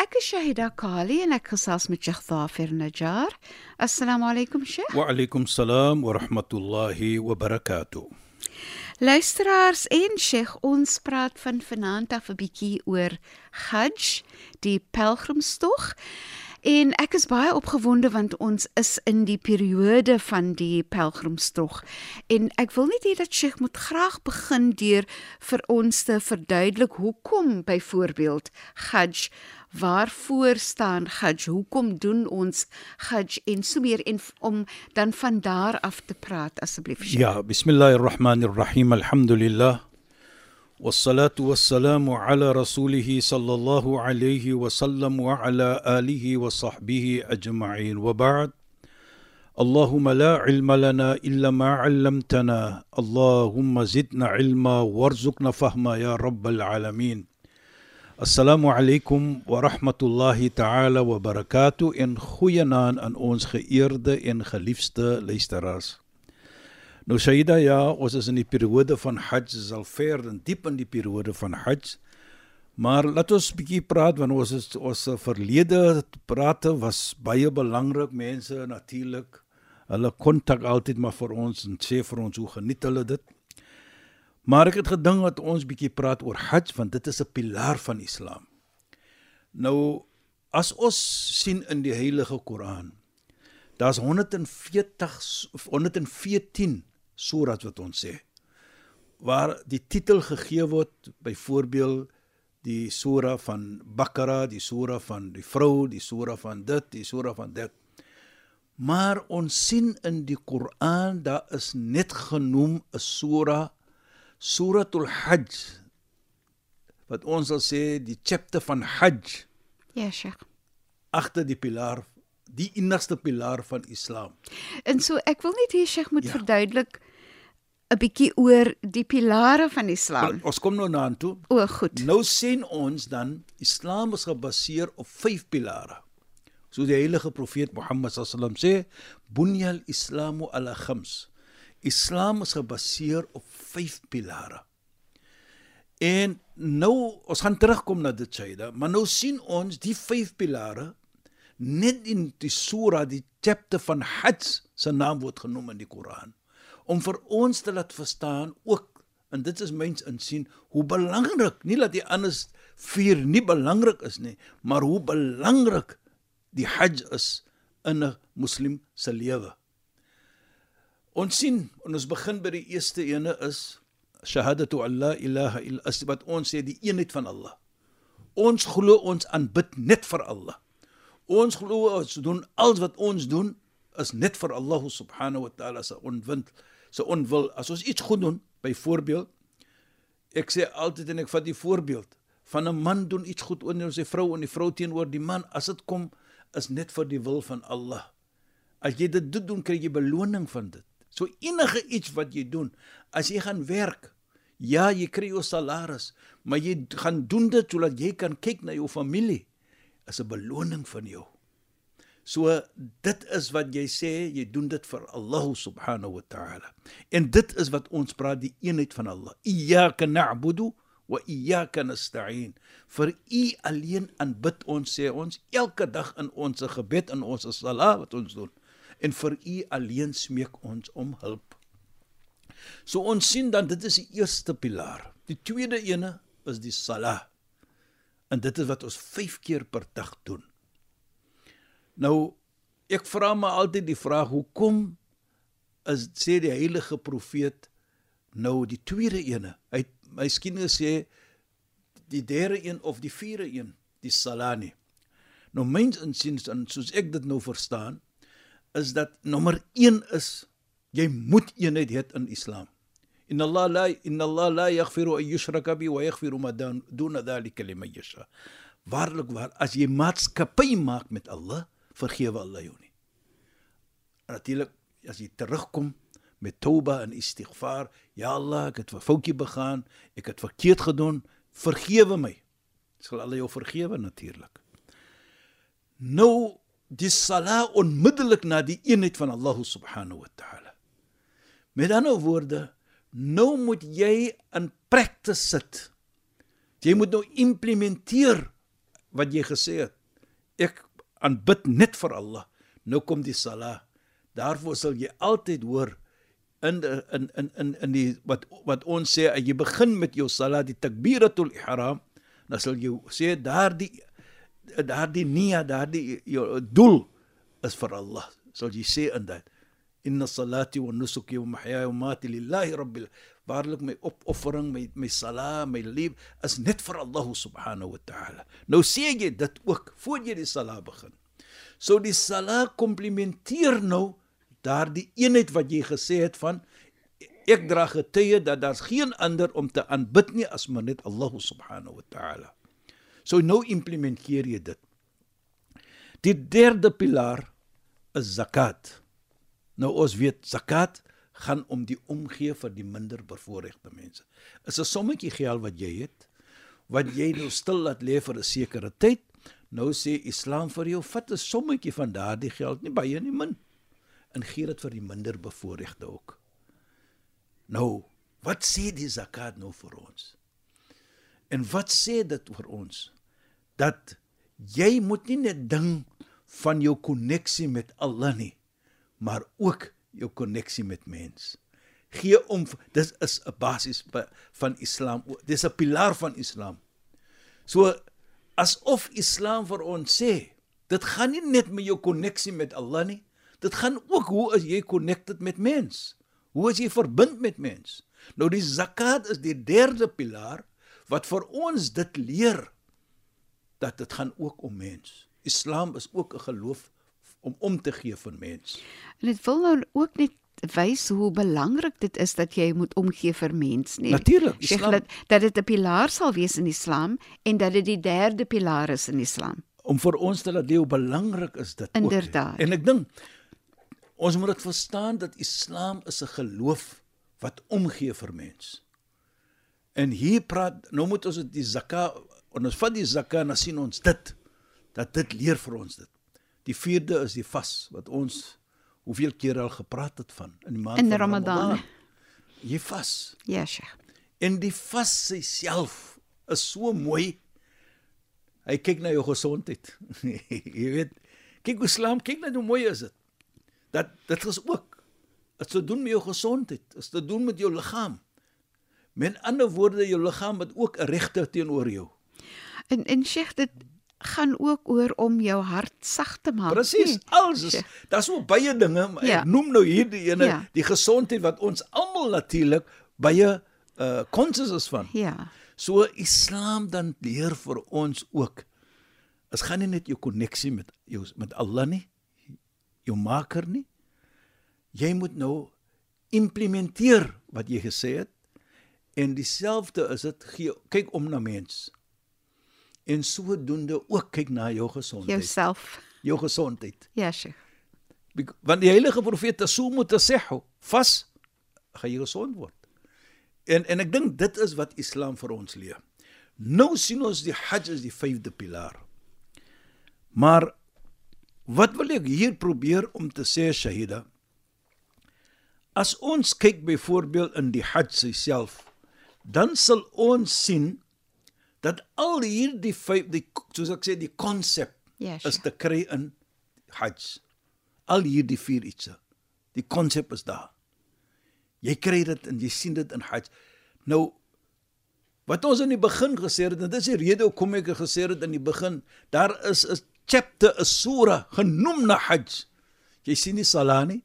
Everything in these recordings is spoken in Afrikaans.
Ek is Shahida Kali en ek gesels met Sheikh Dhafir Najjar. Assalamu alaykum Sheikh. Wa alaykum salaam wa rahmatullahi wa barakatuh. Luisteraars en Sheikh, ons praat van vanaand af 'n bietjie oor Hajj, die pelgrimstog. En ek is baie opgewonde want ons is in die periode van die pelgrimstog. En ek wil net hê dat Sheikh moet graag begin deur vir ons te verduidelik hoekom byvoorbeeld Hajj waarvoor staan Hajj? Hoekom doen ons Hajj en so meer en om dan van daar af te praat asseblief. Ja, bismillahirrahmanirrahim. Alhamdulillah. والصلاة والسلام على رسوله صلى الله عليه وسلم وعلى آله وصحبه أجمعين. وبعد اللهم لا علم لنا إلا ما علمتنا. اللهم زدنا علما وارزقنا فهما يا رب العالمين. Assalamu alaykum wa rahmatullahi ta'ala wa barakatuh en goeienaand aan ons geëerde en geliefde luisteraars. Nou Shaida ja, ons is in die periode van Hajj, is al ver en diep in die periode van Hajj. Maar laat ons 'n bietjie praat want ons is, ons verlede prate was baie belangrik mense natuurlik. Hulle kontak altyd maar vir ons en sê vir ons hoe geniet hulle dit. Maar ek het gedink dat ons bietjie praat oor Hajj want dit is 'n pilaar van Islam. Nou as ons sien in die Heilige Koran, daar's 140 114 surat wat ons sê waar die titel gegee word byvoorbeeld die sura van Bakara, die sura van die vrou, die sura van dit, die sura van dit. Maar ons sien in die Koran daar is net genoem 'n sura Suratul Hajj wat ons sal sê die chapter van Hajj. Ja, Sheikh. Agter die pilaar, die enigste pilaar van Islam. En so ek wil net hê Sheikh moet ja. verduidelik 'n bietjie oor die pilare van Islam. Maar, ons kom nou na toe. O, goed. Nou sien ons dan Islam is gebaseer op vyf pilare. So die heilige profeet Mohammed sallam sê, "Bunyal Islamu ala khams." Islam is gebaseer op vyf pilare. En nou ons gaan terugkom na dit Shaida, maar nou sien ons die vyf pilare net in die sura, die chapter van Hajj se naam word genoem in die Koran om vir ons te laat verstaan ook en dit is myns insien hoe belangrik nie dat die ander vier nie belangrik is nie, maar hoe belangrik die Hajj is in 'n moslim se lewe. Ons sien en ons begin by die eerste ene is shahadatu alla ilaha illa as wat ons sê die eenheid van Allah. Ons glo ons aanbid net vir Allah. Ons glo ons doen alles wat ons doen is net vir Allah subhanahu wa taala se onwind se onwil. As ons iets goed doen, byvoorbeeld ek sê altyd en ek vat die voorbeeld van 'n man doen iets goed oor sy vrou en die vrou teenoor die man as dit kom is net vir die wil van Allah. As jy dit doen, kry jy beloning van dit. So enige iets wat jy doen, as jy gaan werk, ja, jy kry jou salaris, maar jy gaan doen dit sodat jy kan kyk na jou familie, is 'n beloning van jou. So dit is wat jy sê, jy doen dit vir Allah subhanahu wa ta'ala. En dit is wat ons praat die eenheid van Allah. Iyyaka na'budu wa iyyaka nasta'in. Vir U alleen aanbid ons sê ons elke dag in ons gebed en ons salat wat ons doen en vir u alleen smeek ons om hulp. So ons sien dan dit is die eerste pilaar. Die tweede ene is die salah. En dit is wat ons 5 keer per dag doen. Nou ek vra my altyd die vraag hoekom is sê die heilige profeet nou die tweede ene. Hy miskien gesê die derde een of die vierde een, die salani. Nou myns insiens en soos ek dit nou verstaan, is dat nommer 1 is jy moet eenheid hê in Islam. Inna Allah la inna Allah la yaghfiru an yushraka bi wa yaghfiru ma dun dhalika liman yasha. Waarlik waar as jy maatskappy maak met Allah, vergewe Allah jou nie. Natuurlik as jy terugkom met toba en istighfar, ja Allah, ek het 'n foutjie begaan, ek het verkeerd gedoen, vergewe my. Sal Allah jou vergewe natuurlik. Nou die sala onmiddellik na die eenheid van Allah subhanahu wa ta'ala. Met ander woorde, nou moet jy in praktyk sit. Jy moet nou implementeer wat jy gesê het. Ek aanbid net vir Allah. Nou kom die sala. Daarvoor sal jy altyd hoor in in in in in die wat wat ons sê as jy begin met jou sala die takbiratul ihram, dan sal jy sê daardie daardie nia, daardie jou doel is vir Allah. Sal jy sê in dit inna salati wa nusuki wa mahyaya wa mamati lillahi rabbil waarlik my opoffering my my sala my lief is net vir Allah subhanahu wa ta'ala nou sê jy dit ook voor jy die sala begin so die sala komplementeer nou daardie eenheid wat jy gesê het van ek dra getuie dat daar's geen ander om te aanbid nie as maar net Allah subhanahu wa ta'ala So nou implementeer jy dit. Die derde pilaar is zakat. Nou ons weet zakat gaan om die omgee vir die minder bevoorregte mense. Is 'n sommetjie geld wat jy het wat jy nou stil laat lê vir 'n sekere tyd. Nou sê Islam vir jou, vat 'n sommetjie van daardie geld, nie baie nie min, en gee dit vir die minder bevoorregte ook. Nou, wat sê die zakat nou vir ons? En wat sê dit vir ons? dat jy moet nie net ding van jou koneksie met Allah nie, maar ook jou koneksie met mens. Gee om dis is 'n basis van Islam. Dis 'n pilaar van Islam. So asof Islam vir ons sê, dit gaan nie net met jou koneksie met Allah nie, dit gaan ook hoe as jy connected met mens. Hoe as jy verbind met mens? Nou die zakat is die derde pilaar wat vir ons dit leer dat dit gaan ook om mens. Islam is ook 'n geloof om om te gee vir mens. En dit wil nou ook net wys hoe belangrik dit is dat jy moet omgee vir mens, nee. Natuurlik, Islam dat, dat dit 'n pilaar sal wees in Islam en dat dit die derde pilaar is in Islam. Om vir ons te laat leef belangrik is dit Inderdaad. ook. En ek dink ons moet dit verstaan dat Islam is 'n geloof wat omgee vir mens. En hier praat nou moet ons die zakat En ons vat die zakat en sien ons dit dat dit leer vir ons dit. Die vierde is die vas wat ons hoeveel keer al gepraat het van in die maand in van Ramadan. Ramadan. Jy vas. Ja, Sheikh. En die vas self is so mooi. Hy kyk na jou gesondheid. jy weet, kyk hoe slam, kyk net hoe mooi is dit. Dat dit is ook dit te doen met jou gesondheid, dit te doen met jou liggaam. Met ander woorde, jou liggaam het ook 'n regte teenoor jou. En en Sheikh dit gaan ook oor om jou hart sag te maak. Presies. Nee. Alles is daar's so baie dinge, maar Ja. ek noem nou hierdie ene, Ja. die gesondheid wat ons almal natuurlik baie uh conscious is van. Ja. So Islam dan leer vir ons ook. Dit gaan nie net jou koneksie met jou met Allah nie, jou maker nie. Jy moet nou implementeer wat jy gesê het. En dieselfde is dit gee kyk om na mens. En sodoende ook kyk na jou gesondheid. Jouself. Jou gesondheid. Ja, Sheikh. Want die heilige profeet tasumu tasihhu, vas gaan jy gesond word. En en ek dink dit is wat Islam vir ons leer. Nou sien ons die Hajj is die vyfde pilaar. Maar wat wil ek hier probeer om te sê Shahida? As ons kyk byvoorbeeld in die Hajj self, dan sal ons sien dat al hierdie vyf die soos ek sê die konsep Ja, is te kry in Hajj. Al hierdie vier ietsie. Die konsep is daar. Jy kry dit en jy sien dit in Hajj. Nou wat ons in die begin gesê het en dis die rede hoekom ek gesê het in die begin, daar is 'n chapter, 'n sura genoem na Hajj. Jy sien die Salah nie?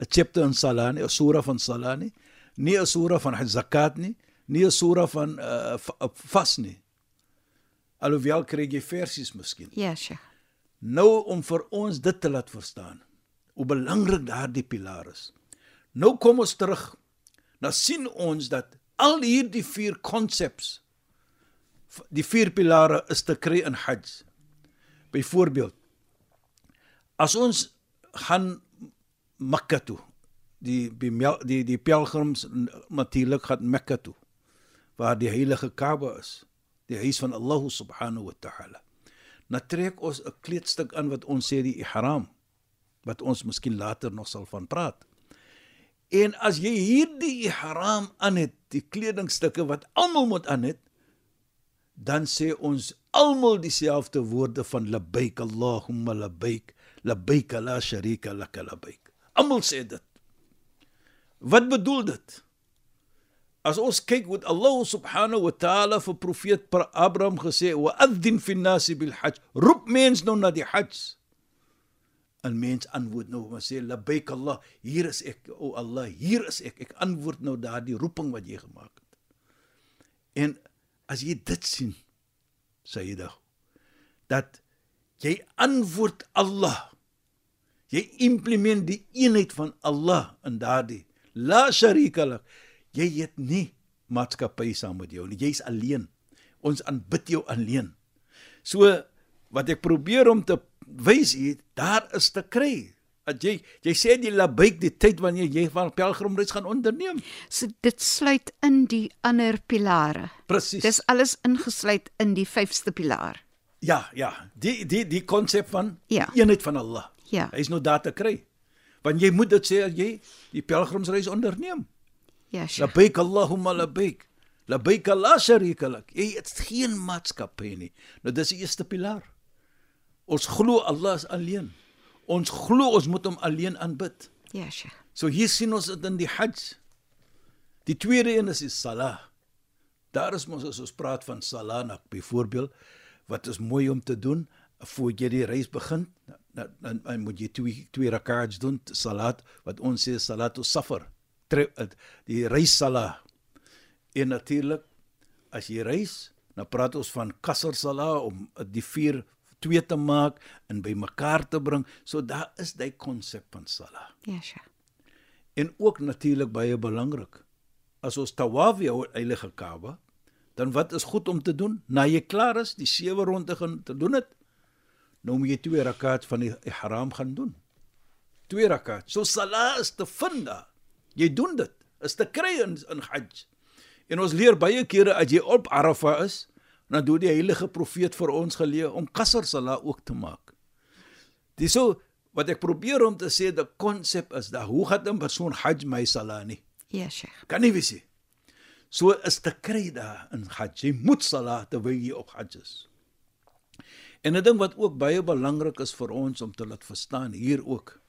'n chapter in Salah nie, 'n sura van Salah nie, nie 'n sura van zakat nie, nie 'n sura van uh, vas nie. Alhoewel kry jy versies miskien. Ja, Sheikh. Nou om vir ons dit te laat verstaan hoe belangrik daardie pilaar is. Nou kom ons terug. Nou sien ons dat al hierdie vier konsepte die vier pilare is te kry in Hajj. Byvoorbeeld as ons gaan Mekka toe, die die die pelgrims natuurlik gaan Mekka toe waar die heilige Kaaba is, die huis van Allah subhanahu wa ta'ala. Nou trek ons 'n kleedstuk aan wat ons sê die ihram wat ons miskien later nog sal van praat. En as jy hierdie ihram aan het, die kledingstukke wat almal moet aan het, dan sê ons almal dieselfde woorde van labbaik allahumma labbaik labbaik la sharika lak labbaik almal sê dit wat bedoel dit as ons kyk wat Allah subhanahu wa ta'ala vir profeet Abraham gesê wa adhin fi nas bil hajj. Roep mens nou na die hajj. En mens antwoord nou maar sê labbaik allah hier is ek o Allah hier is ek. Ek antwoord nou daardie roeping wat jy gemaak het. En as jy dit sien Sayyida dat jy antwoord Allah jy implement die eenheid van Allah in daardie la sharika lak jy het nie maatskappy saam met jou nie jy's alleen ons aanbid jou alleen so wat ek probeer om te wys hier daar is te kry dat jy jy sê die labaik die tyd wanneer jy van pelgrimreis gaan onderneem. So dit sluit in die ander pilare. Presies. Dis alles ingesluit in die vyfste pilaar. Ja, ja, die die die konsep van ja. eenheid van Allah. Ja. Hy is nou daar te kry. Want jy moet dit sê as jy die pelgrimsreis onderneem. Ja, sure. Labaik Allahumma labaik. Labaik la sharika lak. Jy het geen maatskappy nie. Nou dis die eerste pilaar. Ons glo Allah is alleen. Ons glo ons moet hom alleen aanbid. Ja, Sheikh. So hier sien ons dit in die Hajj. Die tweede een is die Salah. Daar is mos as ons praat van Salah nak byvoorbeeld wat is mooi om te doen voor jy die reis begin, dan dan, dan moet jy twee twee rak'ats doen, salat wat ons sê salatu safar. Die reis salah. En natuurlik as jy reis, dan praat ons van qasr salah om die vier twee te maak en bymekaar te bring. So daar is daai konsep van salah. Ja, sure. En ook natuurlik baie belangrik. As ons tawaf jou heilige Kaaba, dan wat is goed om te doen? Na jy klaar is, die sewe ronde gaan te doen dit. Nou moet jy twee rakat van die ihram gaan doen. Twee rakat. So salah is te vind daar. Jy doen dit. Is te kry in, in Hajj. En ons leer baie kere as jy op Arafah is, dan doen die heilige profeet vir ons geleer om qasr salat ook te maak. Dis so wat ek probeer om te sê die konsep is dat hoe gaan 'n persoon hajj my salat nie? Ja, Sheikh. Kan nie wees nie. So is te kry daar in hajj. Jy moet salat terwyl jy op hajj is. En 'n ding wat ook baie belangrik is vir ons om te laat verstaan hier ook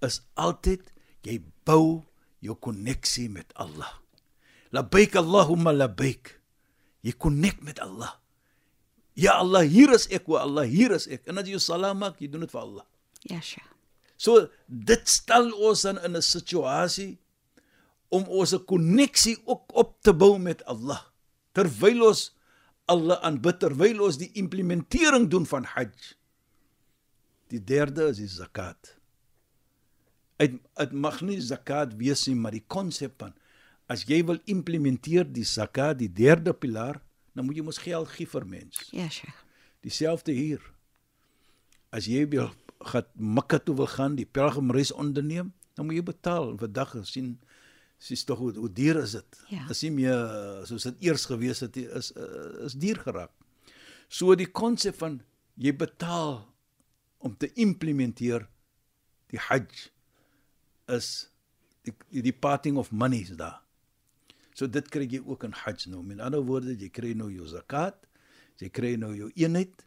is altyd jy bou jou koneksie met Allah. Labbaik Allahumma labbaik. Jy connect met Allah. Ja Allah, hier is ek, wa Allah, hier is ek. En as jy salam maak, jy doen dit vir Allah. Ja, sure. So dit stel ons dan in 'n situasie om ons 'n koneksie ook op te bou met Allah. Terwyl ons Allah aanbid, terwyl ons die implementering doen van Hajj. Die derde is die zakat. Dit dit mag nie zakat wees nie, maar die konsep van as jy wil implementeer die zakat, die derde pilaar, dan moet jy mos geld gee vir mense. Ja, Sheikh. Dieselfde hier. As jy wil gaan Mekka toe wil gaan, die pelgrimreis onderneem, dan moet jy betaal. Vandag gesien sies tog hoe, hoe duur is dit? Ja. Is nie meer soos dit eers gewees het is is duur geraak. So die konsep van jy betaal om te implementeer die Hajj is die die parting of money is daar. So dit kry jy ook in Hajj nou. Met ander woorde, jy kry nou jou zakat, jy kry nou jou eenheid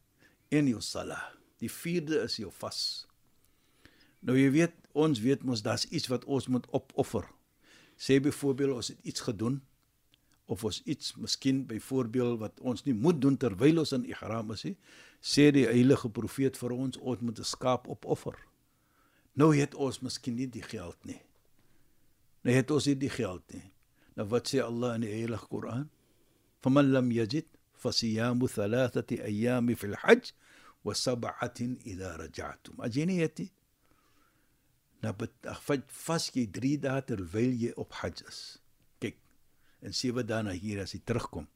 en jou salah. Die vierde is jou vas. Nou jy weet, ons weet mos daar's iets wat ons moet opoffer. Sê byvoorbeeld ons het iets gedoen of ons iets miskien byvoorbeeld wat ons nie moet doen terwyl ons in ihram is nie, sê die heilige profeet vir ons ons moet 'n skaap opoffer. Nou het ons miskien nie die geld nie. Nou het ons nie die geld nie. Nou wat sê Allah in die Heilige Koran? فَمَن لَّمْ يَجِدْ فَصِيَامُ ثَلَاثَةِ أَيَّامٍ فِي الْحَجِّ وَسَبْعَةٍ إِذَا رَجَعْتُمْ. As jy nie het nie, nou vat vas jy 3 dae terwyl jy op Hajj is. Kyk. En 7 dae na hier as jy terugkom.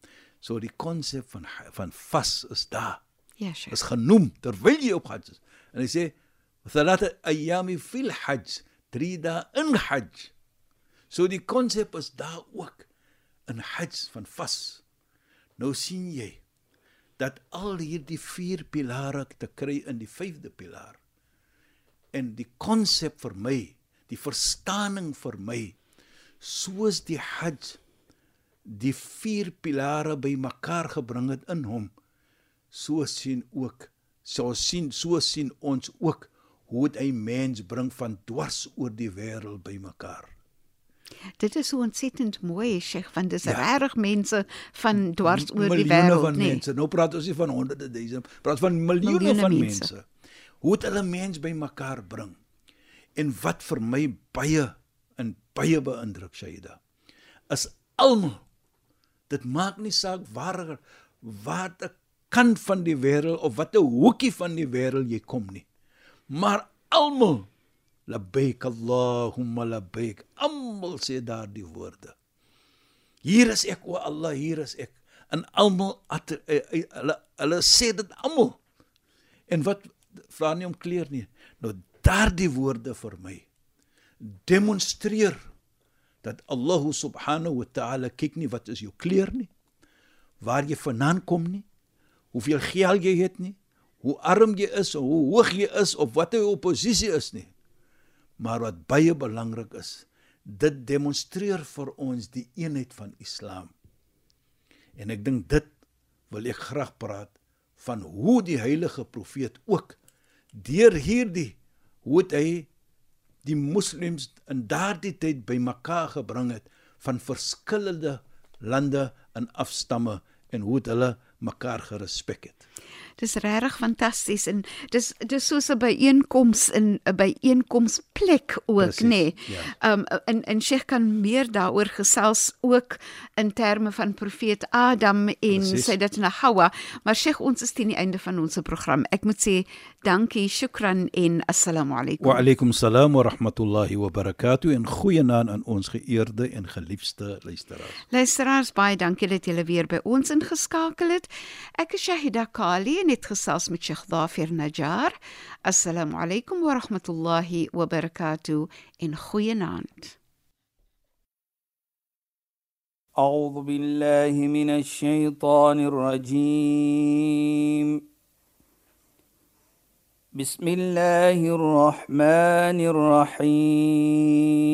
So die konsep van van vas is daar. Ja, Sheikh. Is genoem terwyl jy op Hajj is. En hy sê thalatha ayami fil Hajj, 3 dae in Hajj. So die konsep is daar ook in Hajj van vas. Nou sien jy dat al hierdie vier pilare te kry in die vyfde pilaar. En die konsep vir my, die verstaaning vir my, soos die Hajj die vier pilare bymekaar gebring het in hom, so sien ook, so sien so sien ons ook hoe hy mens bring van dwars oor die wêreld bymekaar. Dit is so ontsettend mooi, Sheikh, want dis Ja. regtig mense van dwars oor die miljoene wêreld, van nee. mense. Nou praat ons nie van honderde duisende, praat van miljoene, Miljoene van mense. mense. Hoe dit hulle mens bymekaar bring. En wat vir my baie en baie beïndruk Shaida is almal dit maak nie saak waar waar 'n kant van die wêreld of watter hoekie van die wêreld jy kom nie. Maar almal labbaik Allahumma labbaik. Almal sê daardie woorde. Hier is ek o Allah, hier is ek. En almal eh, eh, hulle hulle sê dit almal. En wat vra nie om kleer nie. Nou daardie woorde vir my demonstreer dat Allah subhanahu wa ta'ala kyk nie wat is jou kleur nie, waar jy vandaan kom nie, hoeveel geld jy het nie, hoe arm jy is, of hoe hoog jy is of wat jou posisie is nie. Maar wat baie belangrik is, dit demonstreer vir ons die eenheid van Islam. En ek dink dit wil ek graag praat van hoe die heilige profeet ook deur hierdie hoe hy die moslems in daardie tyd bymekaar gebring het van verskillende lande en afstamme en hoe hulle mekaar gerespek het. Dis regtig fantasties en dis dis soos 'n byeenkoms in 'n byeenkomsplek ook, nê. Nee. ja. Um en en Sheikh kan meer daaroor gesels ook in terme van profeet Adam en Presies. Sayyidatuna Hawa, maar Sheikh ons is teen die einde van ons program. Ek moet sê dankie, shukran en assalamu alaykum. Wa alaykum salaam wa rahmatullahi wa barakatuh en goeienaand aan ons geëerde en geliefde luisteraars. Luisteraars, baie dankie dat julle weer by ons ingeskakel het. Ek is Shahida Kali het gesels met Sheikh Dafir Najjar. Assalamu alaykum wa rahmatullahi wa barakatuh en goeienaand. أعوذ بالله من الشيطان الرجيم بسم الله الرحمن الرحيم